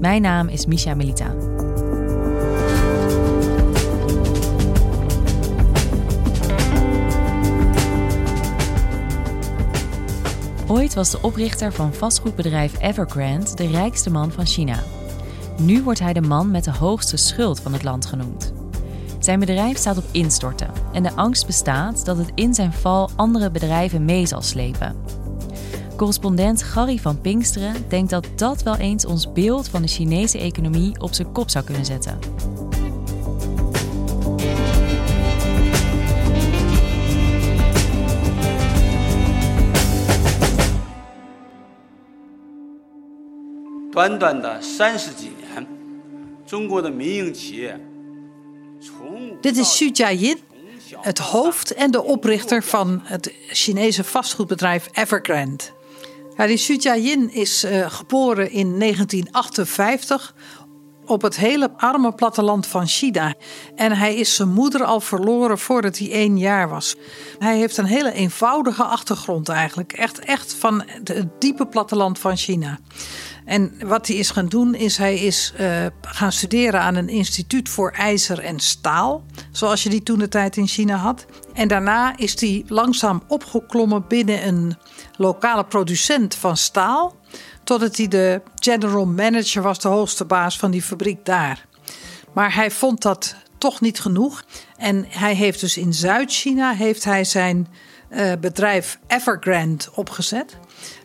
Mijn naam is Misha Melita. Ooit was de oprichter van vastgoedbedrijf Evergrande de rijkste man van China. Nu wordt hij de man met de hoogste schuld van het land genoemd. Zijn bedrijf staat op instorten en de angst bestaat dat het in zijn val andere bedrijven mee zal slepen. Correspondent Gary van Pinksteren denkt dat dat wel eens ons beeld van de Chinese economie op zijn kop zou kunnen zetten. Dit is Xu Jiayin, het hoofd en de oprichter van het Chinese vastgoedbedrijf Evergrande. Die Xu Jiayin is uh, geboren in 1958 op het hele arme platteland van China. En hij is zijn moeder al verloren voordat hij één jaar was. Hij heeft een hele eenvoudige achtergrond eigenlijk. Echt, echt van het diepe platteland van China. En wat hij is gaan doen, is hij is uh, gaan studeren aan een instituut voor ijzer en staal. Zoals je die toen de tijd in China had. En daarna is hij langzaam opgeklommen binnen een lokale producent van staal. Totdat hij de general manager was, de hoogste baas van die fabriek daar. Maar hij vond dat toch niet genoeg. En hij heeft dus in Zuid-China heeft hij zijn uh, bedrijf Evergrande opgezet.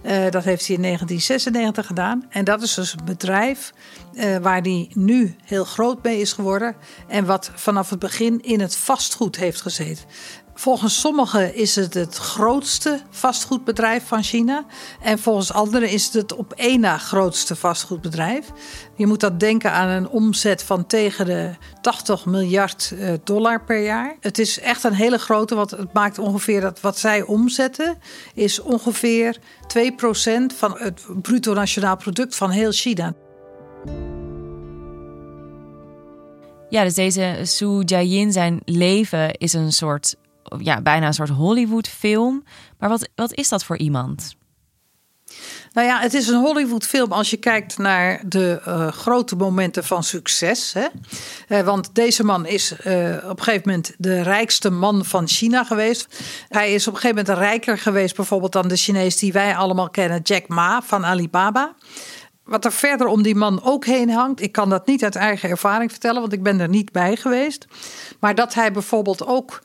Uh, dat heeft hij in 1996 gedaan. En dat is dus een bedrijf uh, waar hij nu heel groot mee is geworden. En wat vanaf het begin in het vastgoed heeft gezeten. Volgens sommigen is het het grootste vastgoedbedrijf van China. En volgens anderen is het het op één na grootste vastgoedbedrijf. Je moet dat denken aan een omzet van tegen de 80 miljard eh, dollar per jaar. Het is echt een hele grote, want het maakt ongeveer dat wat zij omzetten, is ongeveer 2% van het bruto nationaal product van heel China. Ja, dus deze Su Jiayin, zijn leven is een soort ja, bijna een soort Hollywood-film. Maar wat, wat is dat voor iemand? Nou ja, het is een Hollywood-film als je kijkt naar de uh, grote momenten van succes. Hè? Uh, want deze man is uh, op een gegeven moment de rijkste man van China geweest. Hij is op een gegeven moment rijker geweest, bijvoorbeeld dan de Chinees die wij allemaal kennen, Jack Ma van Alibaba. Wat er verder om die man ook heen hangt, ik kan dat niet uit eigen ervaring vertellen, want ik ben er niet bij geweest. Maar dat hij bijvoorbeeld ook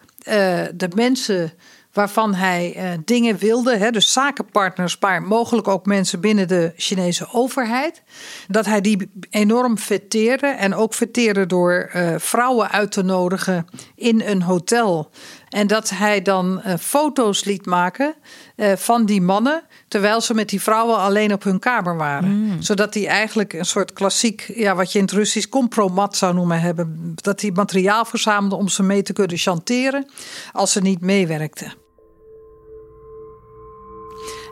de mensen waarvan hij uh, dingen wilde, hè, dus zakenpartners, maar mogelijk ook mensen binnen de Chinese overheid, dat hij die enorm fetteerde en ook fetteerde door uh, vrouwen uit te nodigen in een hotel. En dat hij dan foto's liet maken van die mannen Terwijl ze met die vrouwen alleen op hun kamer waren. Mm. Zodat die eigenlijk een soort klassiek, ja, wat je in het Russisch compromat zou noemen hebben. Dat hij materiaal verzamelde om ze mee te kunnen chanteren als ze niet meewerkten.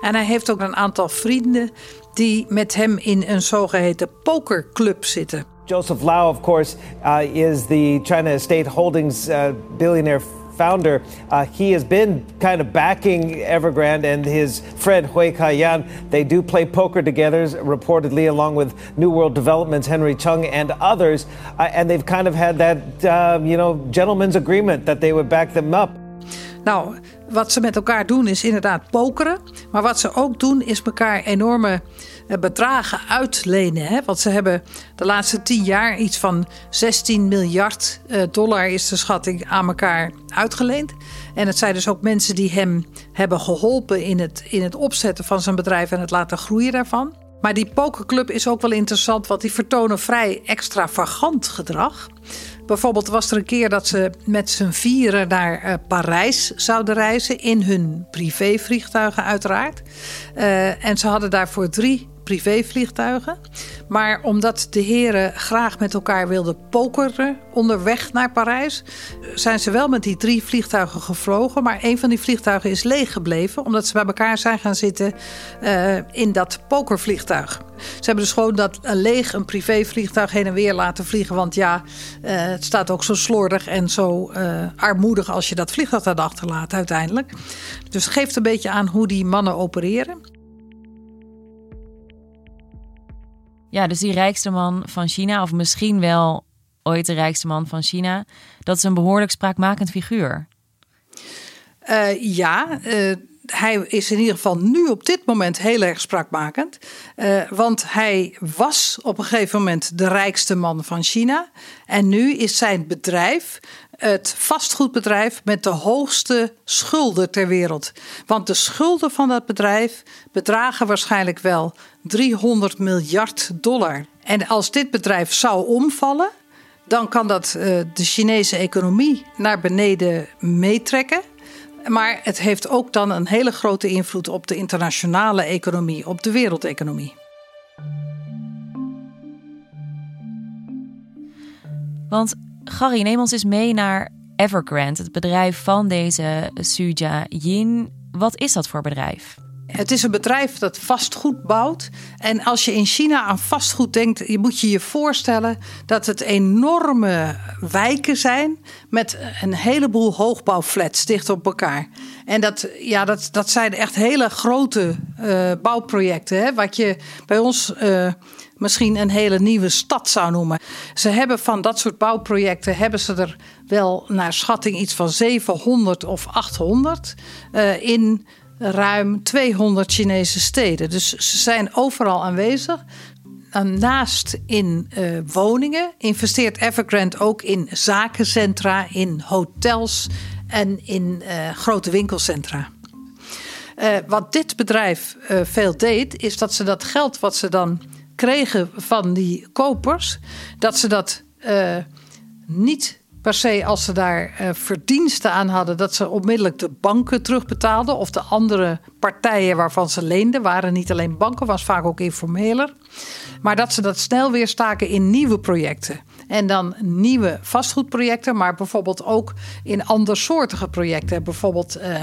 En hij heeft ook een aantal vrienden die met hem in een zogeheten pokerclub zitten. Joseph Lau, of course, uh, is the China State Holdings uh, billionaire founder, uh, he has been kind of backing Evergrande and his friend Hui Kaiyan. They do play poker together, reportedly, along with New World Development's Henry Chung and others. Uh, and they've kind of had that, uh, you know, gentleman's agreement that they would back them up. Nou, wat ze met elkaar doen is inderdaad pokeren. Maar wat ze ook doen is elkaar enorme eh, bedragen uitlenen. Hè? Want ze hebben de laatste tien jaar iets van 16 miljard eh, dollar is de schatting aan elkaar uitgeleend. En het zijn dus ook mensen die hem hebben geholpen in het, in het opzetten van zijn bedrijf en het laten groeien daarvan. Maar die pokerclub is ook wel interessant, want die vertonen vrij extravagant gedrag. Bijvoorbeeld was er een keer dat ze met z'n vieren naar uh, Parijs zouden reizen. In hun privévliegtuigen uiteraard. Uh, en ze hadden daarvoor drie privévliegtuigen. Maar omdat de heren graag met elkaar wilden pokeren onderweg naar Parijs, zijn ze wel met die drie vliegtuigen gevlogen. Maar een van die vliegtuigen is leeg gebleven, omdat ze bij elkaar zijn gaan zitten uh, in dat pokervliegtuig. Ze hebben dus gewoon dat een leeg een privévliegtuig heen en weer laten vliegen. Want ja, uh, het staat ook zo slordig en zo armoedig als je dat vliegtuig had achterlaat uiteindelijk. Dus het geeft een beetje aan hoe die mannen opereren. Ja, dus die rijkste man van China, of misschien wel ooit de rijkste man van China, dat is een behoorlijk spraakmakend figuur. Uh, ja, uh, hij is in ieder geval nu op dit moment heel erg spraakmakend. Uh, want hij was op een gegeven moment de rijkste man van China. En nu is zijn bedrijf het vastgoedbedrijf met de hoogste schulden ter wereld. Want de schulden van dat bedrijf bedragen waarschijnlijk wel 300 miljard dollar. En als dit bedrijf zou omvallen, dan kan dat uh, de Chinese economie naar beneden meetrekken. Maar het heeft ook dan een hele grote invloed op de internationale economie, op de wereldeconomie. Want Gary, neem ons eens mee naar Evergrande, het bedrijf van deze Suja Yin. Wat is dat voor bedrijf? Het is een bedrijf dat vastgoed bouwt. En als je in China aan vastgoed denkt, je moet je je voorstellen dat het enorme wijken zijn met een heleboel hoogbouwflats dicht op elkaar. En dat, ja, dat, dat zijn echt hele grote uh, bouwprojecten. Hè, wat je bij ons. Uh, misschien een hele nieuwe stad zou noemen. Ze hebben van dat soort bouwprojecten hebben ze er wel naar schatting iets van 700 of 800 uh, in ruim 200 Chinese steden. Dus ze zijn overal aanwezig. Naast in uh, woningen investeert Evergrande ook in zakencentra, in hotels en in uh, grote winkelcentra. Uh, wat dit bedrijf veel deed, is dat ze dat geld wat ze dan kregen van die kopers, dat ze dat niet per se als ze daar uh, verdiensten aan hadden, dat ze onmiddellijk de banken terugbetaalden. Of de andere partijen waarvan ze leenden, waren niet alleen banken, was vaak ook informeler. Maar dat ze dat snel weer staken in nieuwe projecten. En dan nieuwe vastgoedprojecten, maar bijvoorbeeld ook in andersoortige projecten. Bijvoorbeeld uh,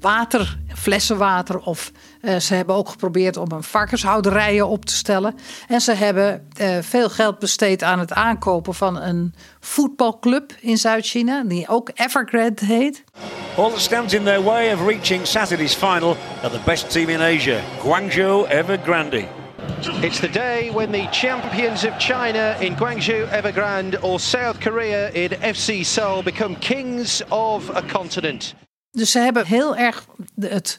water, flessenwater. Of uh, ze hebben ook geprobeerd om een varkenshouderijen op te stellen. En ze hebben uh, veel geld besteed aan het aankopen van een voetbalclub in Zuid-China, die ook Evergrande heet. All that stands in their way of reaching Saturday's final are the best team in Asia, Guangzhou Evergrande. It's the day when the champions of China in Guangzhou Evergrande or South Korea in FC Seoul become kings of a continent. Dus ze hebben heel erg het,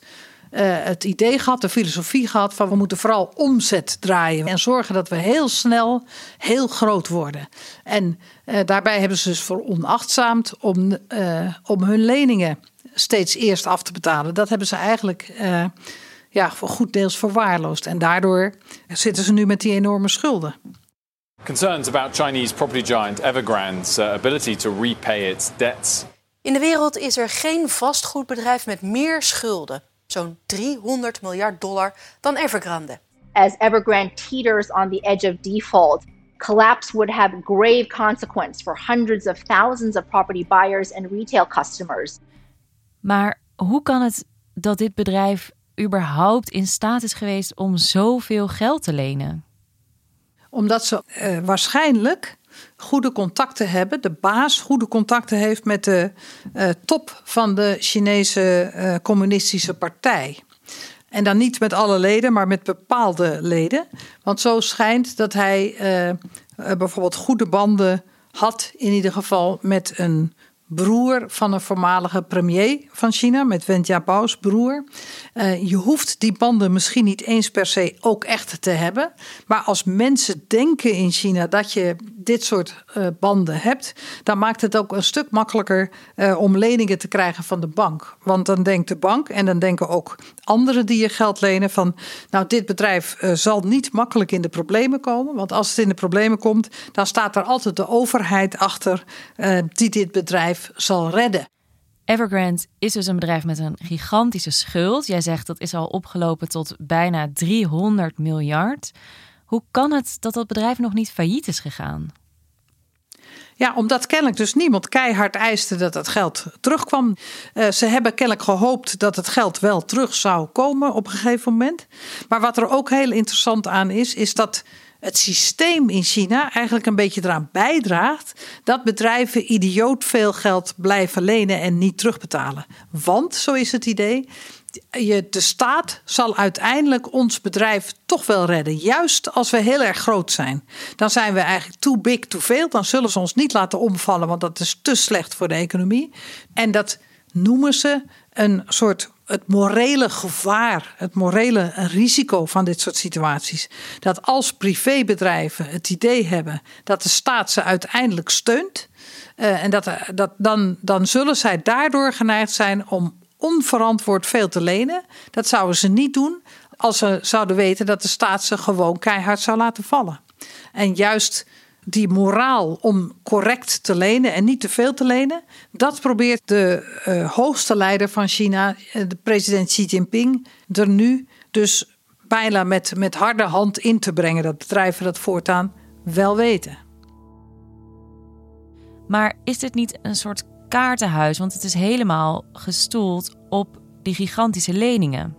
het idee gehad, de filosofie gehad van we moeten vooral omzet draaien en zorgen dat we heel snel heel groot worden. En uh, daarbij hebben ze dus veronachtzaamd om, uh, om hun leningen steeds eerst af te betalen. Dat hebben ze eigenlijk ja, voor goed deels verwaarloosd. En daardoor zitten ze nu met die enorme schulden. Concerns about Chinese property giant Evergrande's uh, ability to repay its debts. In de wereld is er geen vastgoedbedrijf met meer schulden, zo'n 300 miljard dollar, dan Evergrande. As Evergrande teeters on the edge of default, collapse would have grave consequence for hundreds of thousands of property buyers and retail customers. Maar hoe kan het dat dit bedrijf überhaupt in staat is geweest om zoveel geld te lenen? Omdat ze uh, waarschijnlijk goede contacten hebben, de baas goede contacten heeft met de uh, top van de Chinese uh, Communistische Partij. En dan niet met alle leden, maar met bepaalde leden. Want zo schijnt dat hij bijvoorbeeld goede banden had, in ieder geval met een broer van een voormalige premier van China, met Wen Jiabao's broer. Uh, je hoeft die banden misschien niet eens per se ook echt te hebben. Maar als mensen denken in China dat je dit soort uh, banden hebt, dan maakt het ook een stuk makkelijker uh, om leningen te krijgen van de bank. Want dan denkt de bank en dan denken ook anderen die je geld lenen van, nou dit bedrijf zal niet makkelijk in de problemen komen. Want als het in de problemen komt, dan staat er altijd de overheid achter die dit bedrijf zal redden. Evergrande is dus een bedrijf met een gigantische schuld. Jij zegt dat is al opgelopen tot bijna 300 miljard. Hoe kan het dat dat bedrijf nog niet failliet is gegaan? Ja, omdat kennelijk dus niemand keihard eiste dat het geld terugkwam. Uh, ze hebben kennelijk gehoopt dat het geld wel terug zou komen op een gegeven moment. Maar wat er ook heel interessant aan is, is dat het systeem in China eigenlijk een beetje eraan bijdraagt dat bedrijven idioot veel geld blijven lenen en niet terugbetalen. Want, zo is het idee, je, de staat zal uiteindelijk ons bedrijf toch wel redden. Juist als we heel erg groot zijn. Dan zijn we eigenlijk too big, too veel. Dan zullen ze ons niet laten omvallen, want dat is te slecht voor de economie. En dat noemen ze een soort het morele gevaar, het morele risico van dit soort situaties. Dat als privébedrijven het idee hebben dat de staat ze uiteindelijk steunt. Uh, en dat, dat, dan, dan zullen zij daardoor geneigd zijn om onverantwoord veel te lenen. Dat zouden ze niet doen als ze zouden weten dat de staat ze gewoon keihard zou laten vallen. En juist die moraal om correct te lenen en niet te veel te lenen, dat probeert de uh, hoogste leider van China, eh, de president Xi Jinping, er nu dus bijna met, met harde hand in te brengen. Dat bedrijven dat voortaan wel weten. Maar is dit niet een soort kaartenhuis? Want het is helemaal gestoeld op die gigantische leningen.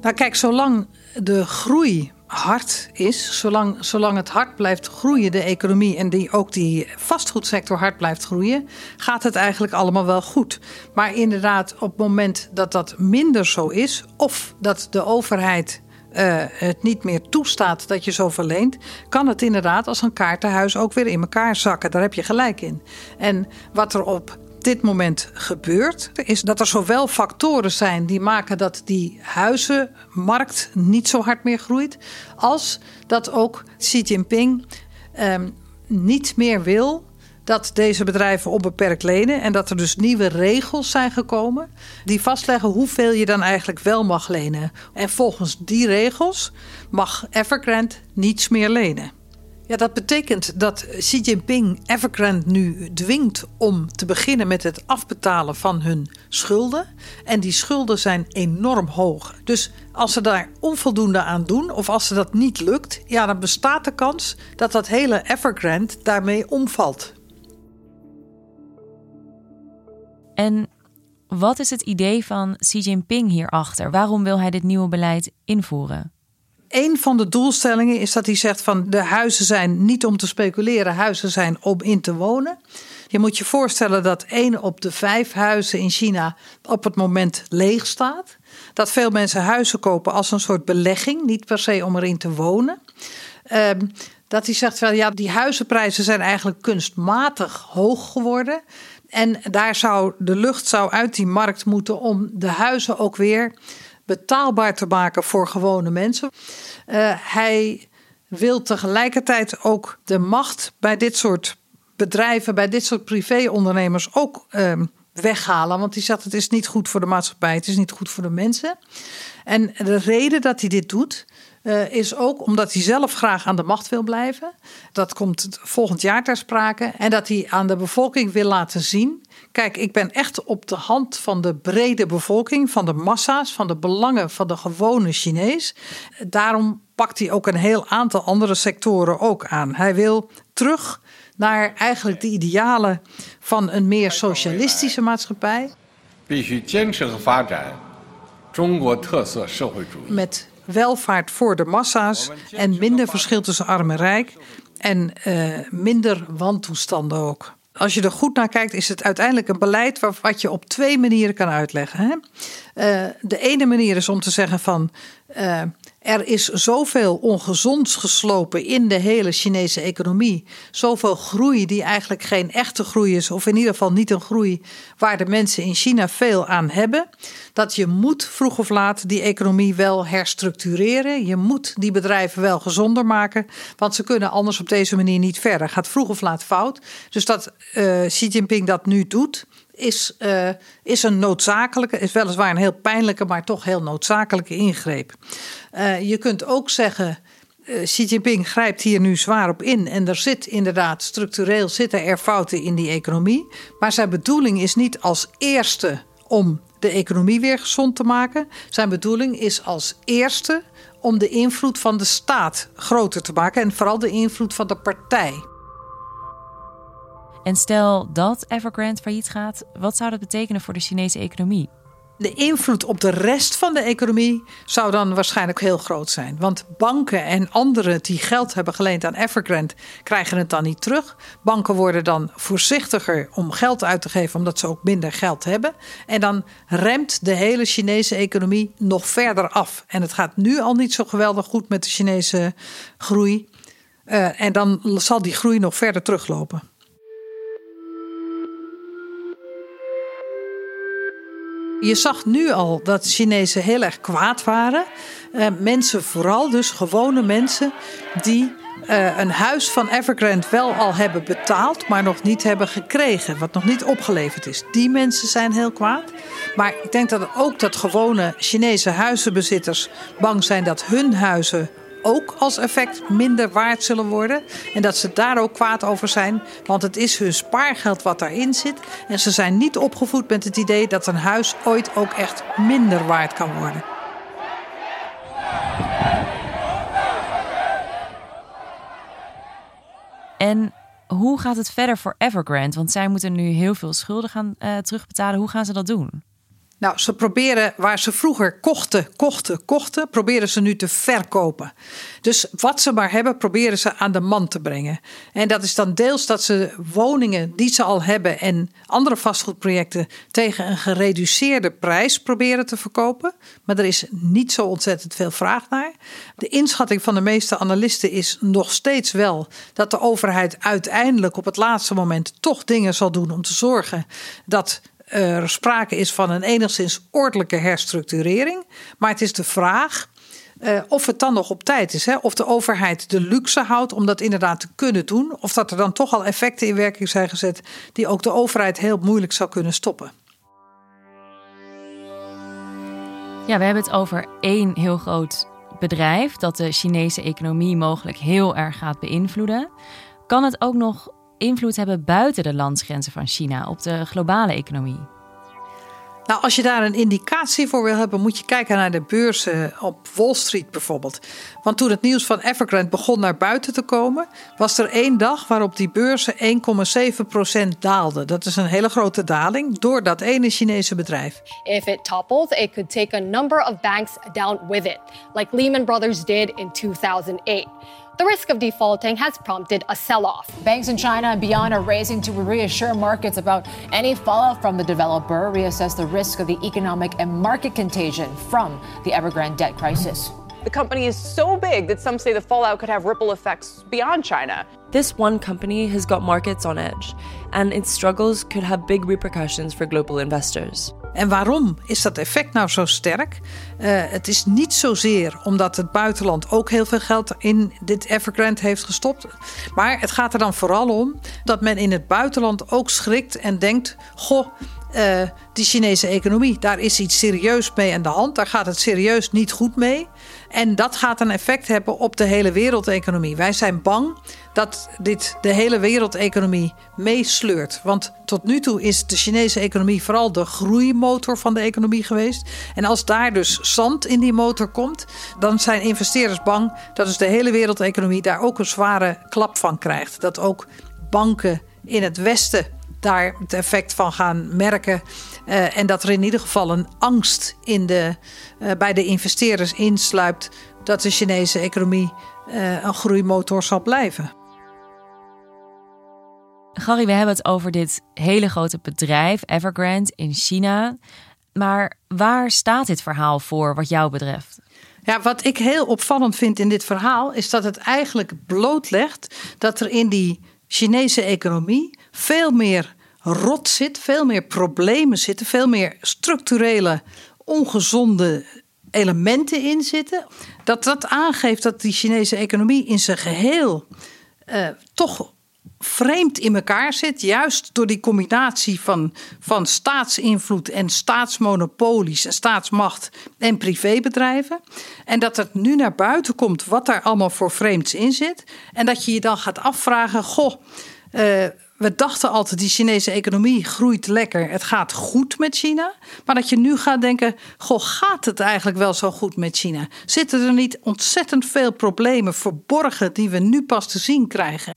Nou, kijk, zolang de groei hard is, zolang, zolang het hard blijft groeien, de economie en die, ook die vastgoedsector hard blijft groeien, gaat het eigenlijk allemaal wel goed. Maar inderdaad, op het moment dat dat minder zo is, of dat de overheid uh, het niet meer toestaat dat je zo verleent, kan het inderdaad als een kaartenhuis ook weer in elkaar zakken. Daar heb je gelijk in. En wat er op dit moment gebeurt, is dat er zowel factoren zijn die maken dat die huizenmarkt niet zo hard meer groeit, als dat ook Xi Jinping ehm, niet meer wil dat deze bedrijven onbeperkt lenen en dat er dus nieuwe regels zijn gekomen die vastleggen hoeveel je dan eigenlijk wel mag lenen. En volgens die regels mag Evergrande niets meer lenen. Ja, dat betekent dat Xi Jinping Evergrande nu dwingt om te beginnen met het afbetalen van hun schulden. En die schulden zijn enorm hoog. Dus als ze daar onvoldoende aan doen, of als ze dat niet lukt, ja, dan bestaat de kans dat dat hele Evergrande daarmee omvalt. En wat is het idee van Xi Jinping hierachter? Waarom wil hij dit nieuwe beleid invoeren? Een van de doelstellingen is dat hij zegt van de huizen zijn niet om te speculeren, huizen zijn om in te wonen. Je moet je voorstellen dat één op de vijf huizen in China op het moment leeg staat. Dat veel mensen huizen kopen als een soort belegging, niet per se om erin te wonen. Ehm, dat hij zegt wel, ja, die huizenprijzen zijn eigenlijk kunstmatig hoog geworden. En daar zou de lucht zou uit die markt moeten om de huizen ook weer betaalbaar te maken voor gewone mensen. Uh, hij wil tegelijkertijd ook de macht bij dit soort bedrijven, bij dit soort privéondernemers ook uh, weghalen. Want hij zegt het is niet goed voor de maatschappij, het is niet goed voor de mensen. En de reden dat hij dit doet, uh, is ook omdat hij zelf graag aan de macht wil blijven. Dat komt volgend jaar ter sprake. En dat hij aan de bevolking wil laten zien Kijk, ik ben echt op de hand van de brede bevolking, van de massa's, van de belangen van de gewone Chinees. Daarom pakt hij ook een heel aantal andere sectoren ook aan. Hij wil terug naar eigenlijk de idealen van een meer socialistische maatschappij. Met welvaart voor de massa's en minder verschil tussen arm en rijk. En uh, minder wantoestanden ook als je er goed naar kijkt, is het uiteindelijk een beleid wat je op twee manieren kan uitleggen. Hè? Uh, de ene manier is om te zeggen van uh, Er is zoveel ongezonds geslopen in de hele Chinese economie. Zoveel groei die eigenlijk geen echte groei is, of in ieder geval niet een groei waar de mensen in China veel aan hebben. Dat je moet vroeg of laat die economie wel herstructureren. Je moet die bedrijven wel gezonder maken, want ze kunnen anders op deze manier niet verder. Gaat vroeg of laat fout. Dus dat uh, Xi Jinping dat nu doet, is, uh, is een noodzakelijke, is weliswaar een heel pijnlijke, maar toch heel noodzakelijke ingreep. Uh, je kunt ook zeggen. Uh, Xi Jinping grijpt hier nu zwaar op in. En er zit inderdaad, structureel zitten er fouten in die economie. Maar zijn bedoeling is niet als eerste om de economie weer gezond te maken. Zijn bedoeling is als eerste om de invloed van de staat groter te maken. En vooral de invloed van de partij. En stel dat Evergrande failliet gaat, wat zou dat betekenen voor de Chinese economie? De invloed op de rest van de economie zou dan waarschijnlijk heel groot zijn. Want banken en anderen die geld hebben geleend aan Evergrande krijgen het dan niet terug. Banken worden dan voorzichtiger om geld uit te geven omdat ze ook minder geld hebben. En dan remt de hele Chinese economie nog verder af. En het gaat nu al niet zo geweldig goed met de Chinese groei. Uh, en dan zal die groei nog verder teruglopen. Je zag nu al dat Chinezen heel erg kwaad waren. Uh, mensen, vooral dus gewone mensen, die uh, een huis van Evergrande wel al hebben betaald, maar nog niet hebben gekregen, wat nog niet opgeleverd is. Die mensen zijn heel kwaad. Maar ik denk dat ook dat gewone Chinese huizenbezitters bang zijn dat hun huizen ook als effect minder waard zullen worden. En dat ze daar ook kwaad over zijn. Want het is hun spaargeld wat daarin zit. En ze zijn niet opgevoed met het idee dat een huis ooit ook echt minder waard kan worden. En hoe gaat het verder voor Evergrande? Want zij moeten nu heel veel schulden gaan uh, terugbetalen. Hoe gaan ze dat doen? Nou, ze proberen waar ze vroeger kochten, kochten, kochten, proberen ze nu te verkopen. Dus wat ze maar hebben, proberen ze aan de man te brengen. En dat is dan deels dat ze woningen die ze al hebben en andere vastgoedprojecten tegen een gereduceerde prijs proberen te verkopen. Maar er is niet zo ontzettend veel vraag naar. De inschatting van de meeste analisten is nog steeds wel dat de overheid uiteindelijk op het laatste moment toch dingen zal doen om te zorgen dat er sprake is van een enigszins ordelijke herstructurering. Maar het is de vraag uh, of het dan nog op tijd is. Hè? Of de overheid de luxe houdt om dat inderdaad te kunnen doen. Of dat er dan toch al effecten in werking zijn gezet die ook de overheid heel moeilijk zou kunnen stoppen. Ja, we hebben het over één heel groot bedrijf dat de Chinese economie mogelijk heel erg gaat beïnvloeden. Kan het ook nog invloed hebben buiten de landsgrenzen van China op de globale economie? Nou, als je daar een indicatie voor wil hebben, moet je kijken naar de beurzen op Wall Street bijvoorbeeld. Want toen het nieuws van Evergrande begon naar buiten te komen, was er één dag waarop die beurzen 1,7% daalden. Dat is een hele grote daling door dat ene Chinese bedrijf. If it topples, it could take a number of banks down with it, like Lehman Brothers did in 2008. The risk of defaulting has prompted a sell off. Banks in China and beyond are raising to reassure markets about any fallout from the developer, reassess the risk of the economic and market contagion from the Evergrande debt crisis. The company is so big that some say the fallout could have ripple effects beyond China. This one company has got markets on edge, and its struggles could have big repercussions for global investors. En waarom is dat effect nou zo sterk? Uh, het is niet zozeer omdat het buitenland ook heel veel geld in dit Evergrande heeft gestopt. Maar het gaat er dan vooral om dat men in het buitenland ook schrikt en denkt: goh. Uh, die Chinese economie, daar is iets serieus mee aan de hand. Daar gaat het serieus niet goed mee. En dat gaat een effect hebben op de hele wereldeconomie. Wij zijn bang dat dit de hele wereldeconomie meesleurt. Want tot nu toe is de Chinese economie vooral de groeimotor van de economie geweest. En als daar dus zand in die motor komt, dan zijn investeerders bang dat dus de hele wereldeconomie daar ook een zware klap van krijgt. Dat ook banken in het Westen daar het effect van gaan merken. Uh, en dat er in ieder geval een angst in de, uh, bij de investeerders insluipt dat de Chinese economie uh, een groeimotor zal blijven. Gary, we hebben het over dit hele grote bedrijf, Evergrande, in China. Maar waar staat dit verhaal voor wat jou betreft? Ja, wat ik heel opvallend vind in dit verhaal is dat het eigenlijk blootlegt dat er in die Chinese economie veel meer rot zit, veel meer problemen zitten, veel meer structurele ongezonde elementen in zitten. Dat dat aangeeft dat die Chinese economie in zijn geheel uh, toch vreemd in elkaar zit. Juist door die combinatie van, van staatsinvloed en staatsmonopolies en staatsmacht en privébedrijven. En dat het nu naar buiten komt wat daar allemaal voor vreemds in zit. En dat je je dan gaat afvragen: goh. Uh, we dachten altijd, die Chinese economie groeit lekker. Het gaat goed met China. Maar dat je nu gaat denken, goh, gaat het eigenlijk wel zo goed met China? Zitten er niet ontzettend veel problemen verborgen die we nu pas te zien krijgen?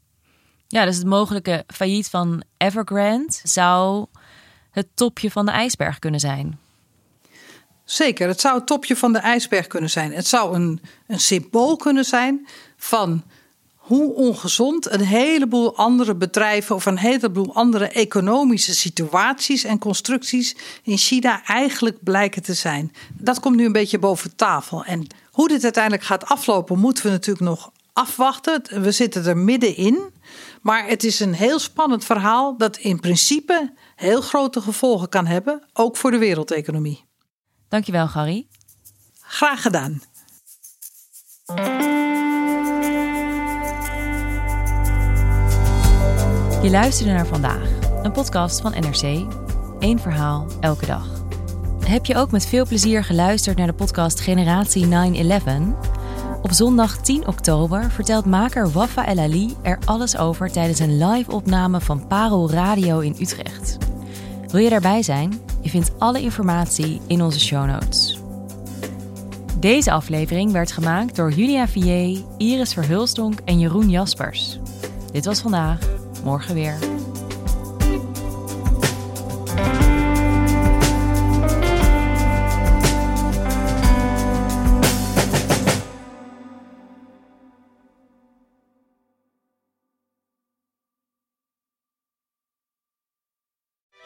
Ja, dus het mogelijke failliet van Evergrande zou het topje van de ijsberg kunnen zijn. Zeker, het zou het topje van de ijsberg kunnen zijn. Het zou een, een symbool kunnen zijn van hoe ongezond een heleboel andere bedrijven of een heleboel andere economische situaties en constructies in China eigenlijk blijken te zijn. Dat komt nu een beetje boven tafel. En hoe dit uiteindelijk gaat aflopen, moeten we natuurlijk nog afwachten. We zitten er middenin. Maar het is een heel spannend verhaal dat in principe heel grote gevolgen kan hebben, ook voor de wereldeconomie. Dankjewel, Gary. Graag gedaan. Je luisterde naar vandaag, een podcast van NRC. Eén verhaal, elke dag. Heb je ook met veel plezier geluisterd naar de podcast Generatie 9-11? Op zondag 10 oktober vertelt maker Wafa El Ali er alles over tijdens een live-opname van Parel Radio in Utrecht. Wil je daarbij zijn? Je vindt alle informatie in onze show notes. Deze aflevering werd gemaakt door Julia Vier, Iris Verhulstonk en Jeroen Jaspers. Dit was vandaag morgen weer.